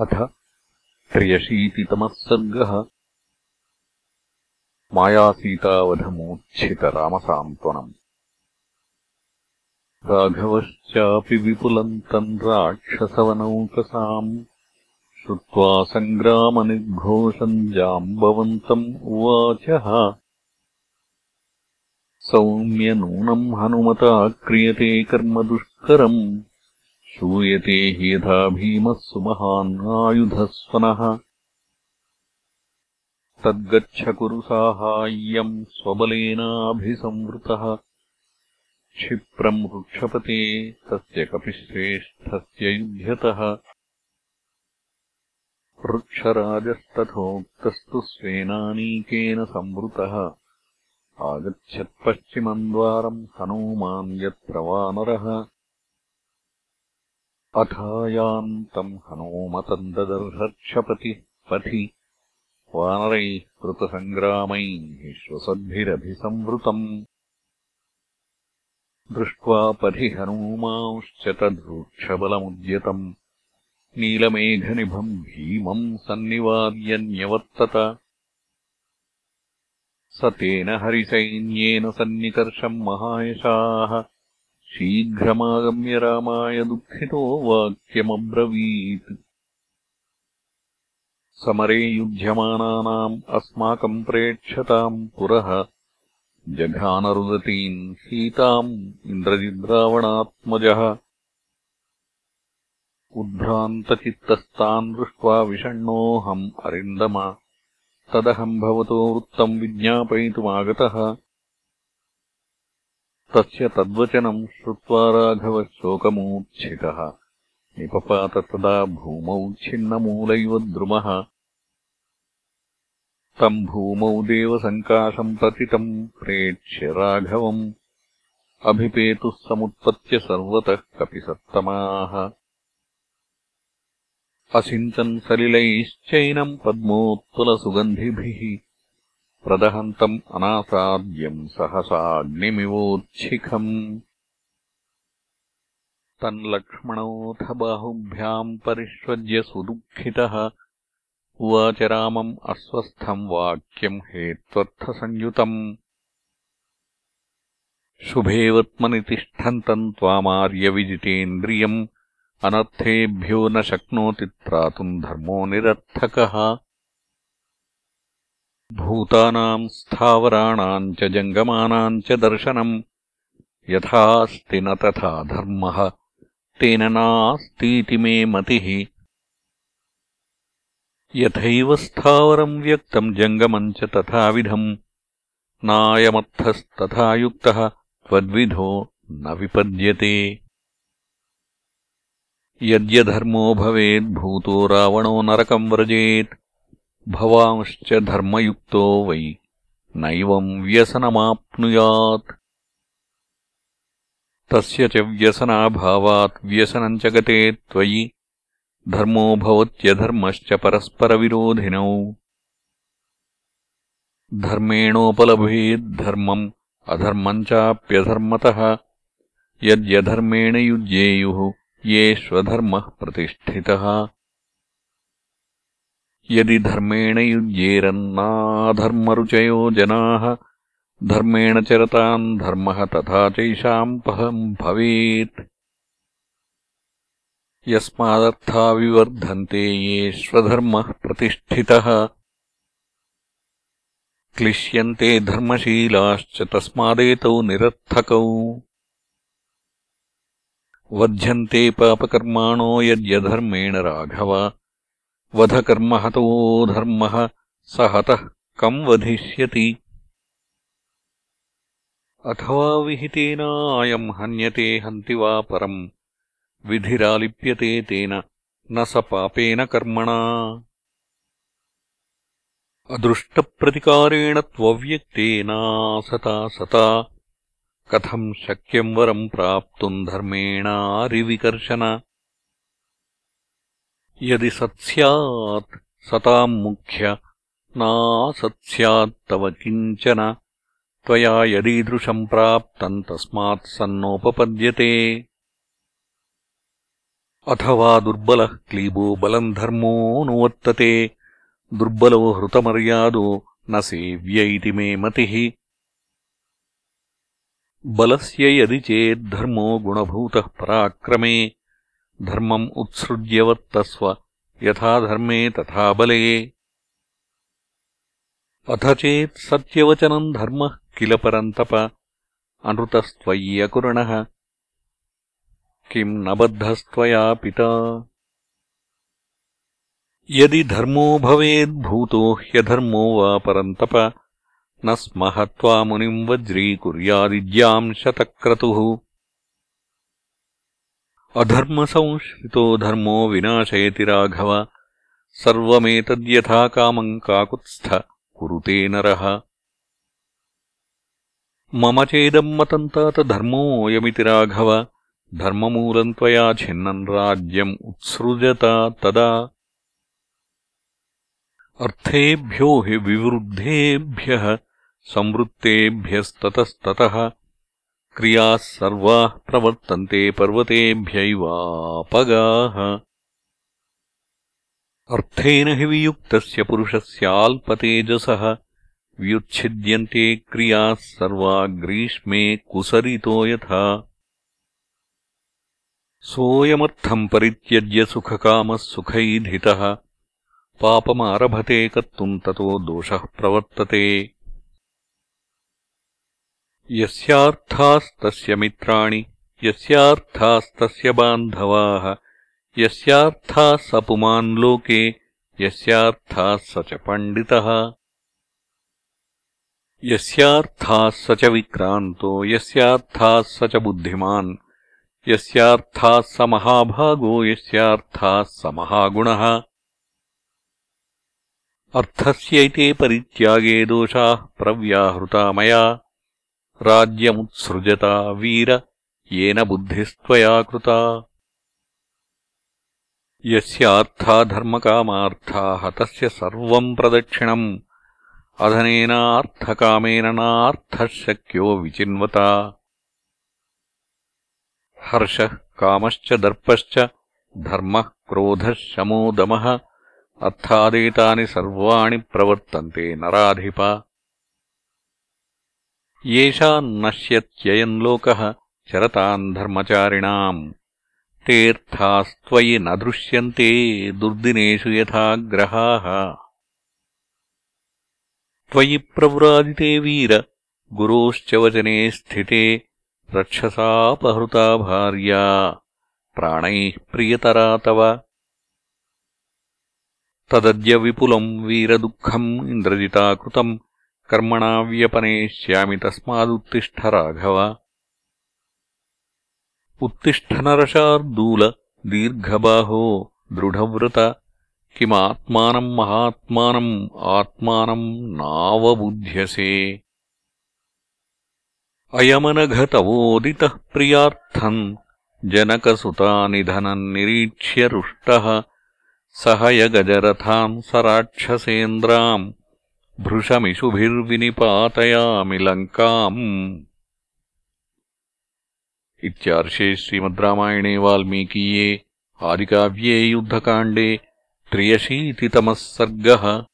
अथ त्र्यशीतितमः सर्गः मायासीतावधमूर्च्छितरामसान्त्वनम् राघवश्चापि विपुलम् तम् राक्षसवनौकसाम्। श्रुत्वा सङ्ग्रामनिर्घोषम् जाम्बवन्तम् उवाचः। सौम्यनूनम् हनुमता क्रियते कर्म दुष्करम् श्रूयते हि यथा भीमः सुमहान् आयुधस्वनः तद्गच्छ कुरु साहाय्यम् स्वबलेनाभिसंवृतः। क्षिप्रम् वृक्षपते तस्य कपिश्रेष्ठस्य युध्यतः। वृक्षराजस्तथोक्तस्तु स्वेनानीकेन संवृतः। आगच्छत्पश्चिमम् द्वारम् हनूमान् यत्र वानरः अथायान्तम् हनूमतम् ददर्हर्षपतिः पथि वानरैः कृतसङ्ग्रामैः श्वसद्भिरभिसंवृतम् दृष्ट्वा पथि हनूमांश्च तद्वृक्षबलमुद्यतम् नीलमेघनिभम् भीमम् सन्निवार्य न्यवर्तत। स तेन हरिसैन्येन सन्निकर्षम् महायशाः शीघ्रमागम्य रामाय दुःखितो वाक्यमब्रवीत्। समरे युध्यमानानाम् अस्माकम् प्रेक्षताम् पुरः जघानरुदतीम् सीताम् इन्द्रजिद्रावणात्मजः। उद्भ्रान्तचित्तस्तान् दृष्ट्वा विषण्णोऽहम् अरिन्दम। तदहम् भवतो वृत्तम् विज्ञापयितुमागतः तस्य तद्वचनम् श्रुत्वा राघवः शोकमूर्च्छितः निपपात तदा भूमौ छिन्नमूलैव द्रुमः। तम् भूमौ देवसङ्काशम् प्रतितम् प्रेक्ष्य राघवम्। अभिपेतुः समुत्पत्य सर्वतः कपिसत्तमाः। असिञ्चन् सलिलैश्चैनम् पद्मोत्पलसुगन्धिभिः प्रदहन्तम् अनासाद्यम् सहसाग्निमिवोच्छिखम् तन्लक्ष्मणोऽथ बाहुभ्याम् परिष्वज्य सुदुःखितः। उवाच रामम् अस्वस्थम् वाक्यम् हेत्वर्थसंयुतम् शुभेवत्मनि तिष्ठन्तम् त्वामार्यविजितेन्द्रियम् अनर्थेभ्यो न शक्नोति त्रातुम् धर्मो निरर्थकः भूतानाम् स्थावराणाम् च जङ्गमानाम् च दर्शनम्। यथास्ति न तथा धर्मः तेन नास्तीति मे मतिः। यथैव स्थावरम् व्यक्तम् जङ्गमम् च तथाविधम्। नायमर्थस्तथा युक्तः त्वद्विधो न विपद्यते। यद्यधर्मो भवेद्भूतो रावणो नरकम् व्रजेत् भवांश्च धर्मयुक्तो वै नैवम् व्यसनमाप्नुयात्। तस्य च व्यसनाभावात् व्यसनम् च गते त्वयि। धर्मो भवत्यधर्मश्च परस्परविरोधिनौ। धर्मेणोपलभेद्धर्मम् अधर्मम् चाप्यधर्मतः। यद्यधर्मेण युज्येयुः येष्वधर्मः प्रतिष्ठितः। यदि धर्मेण युज्येरन्नाधर्मरुचयो जनाः धर्मेण चरताम् धर्मः तथा चैषाम् पहम् भवेत्। यस्मादर्था विवर्धन्ते येष्वधर्मः प्रतिष्ठितः। क्लिश्यन्ते धर्मशीलाश्च तस्मादेतौ निरर्थकौ। वध्यन्ते पापकर्माणो यद्यधर्मेण राघव वधकर्महतो धर्मः स हतः कम् वधिष्यति? अथवा विहितेनायम् हन्यते हन्ति वा परम् विधिरालिप्यते तेन न स पापेन कर्मणा? अदृष्टप्रतिकारेण त्वव्यक्तेनासता सता कथम् शक्यम् वरम् प्राप्तुम् धर्मेणारिविकर्शन यदि सत्स्यात् सताम् मुख्य नासत्स्यात्तव किञ्चन त्वया यदीदृशम् प्राप्तम् तस्मात् सन्नोपपद्यते अथवा दुर्बलः क्लीबो बलम् धर्मोऽनुवर्तते दुर्बलो हृतमर्यादो न सेव्य इति मे मतिः बलस्य यदि चेद्धर्मो गुणभूतः पराक्रमे धर्मम् उत्सृज्यवर्तस्व, यथा धर्मे तथा बले। अथ चेत् सत्यवचनम् धर्मः किल परन्तप, अनृतस्त्वय्यकुरणः। किम् न बद्धस्त्वया पिता? यदि धर्मो भवेद्भूतो ह्यधर्मो वा परन्तप, न स्मः त्वा मुनिम् वज्रीकुर्यादिज्याम् शतक्रतुः। अधर्मसंश्रितो धर्मो विनाशयति राघव। सर्वमेतद्यथा कामम् काकुत्स्थ कुरुते नरः। मम चेदम् मतम् तात धर्मोऽयमिति राघव। धर्ममूलम् त्वया छिन्नम् राज्यम् उत्सृजता तदा। अर्थेभ्यो हि विवृद्धेभ्यः संवृत्तेभ्यस्ततस्ततः क्रियाः सर्वाः प्रवर्तन्ते पर्वतेभ्यैवापगाः अर्थेन हि वियुक्तस्य पुरुषस्याल्पतेजसः। व्युच्छिद्यन्ते क्रियाः सर्वा ग्रीष्मे कुसरितो यथा। सोऽयमर्थम् परित्यज्य सुखकामः सुखैधितः पापमारभते कर्तुम् ततो दोषः प्रवर्तते यस्यार्थास्तस्य मित्राणि, यस्यार्थास्तस्य बान्धवाः यस्यार्थाः स पुमान् लोके यस्यार्थाः स च पण्डितः यस्यार्थाः स च विक्रान्तो यस्यार्थाः स च बुद्धिमान् यस्यार्थाः स महाभागो यस्यार्थाः स महागुणः अर्थस्यैते परित्यागे दोषाः प्रव्याहृता मया। राज्यमुत्सृजता वीर येन बुद्धिस्त्वया कृता यस्यार्था धर्मकामार्थाः तस्य सर्वम् प्रदक्षिणम् अधनेनार्थकामेन नार्थः शक्यो विचिन्वता हर्षः कामश्च दर्पश्च धर्मः क्रोधः शमो दमः अर्थादेतानि सर्वाणि प्रवर्तन्ते नराधिप येषान्नश्यत्ययम् लोकः चरताम् धर्मचारिणाम् तेऽर्थास्त्वयि न दृश्यन्ते दुर्दिनेषु यथा ग्रहाः त्वयि प्रव्राजिते वीर गुरोश्च वचने स्थिते रक्षसापहृता भार्या प्राणैः प्रियतरा तव तदद्य विपुलम् वीरदुःखम् इन्द्रजिता कृतम् कर्मणा व्यपनेष्यामि तस्मादुत्तिष्ठ राघव उत्तिष्ठनरशार्दूल दीर्घबाहो दृढव्रत किमात्मानम् महात्मानम् आत्मानम् नावबुध्यसे। अयमनघतवोदितः प्रियार्थम् जनकसुतानिधनम् निरीक्ष्य रुष्टः सह यगजरथाम् स राक्षसेन्द्राम् भृशमिषुभिर्विनिपातयामि लङ्काम्। इत्यार्षे श्रीमद् रामायणे वाल्मीकीये आदिकाव्ये युद्धकाण्डे त्र्यशीतितमः सर्गः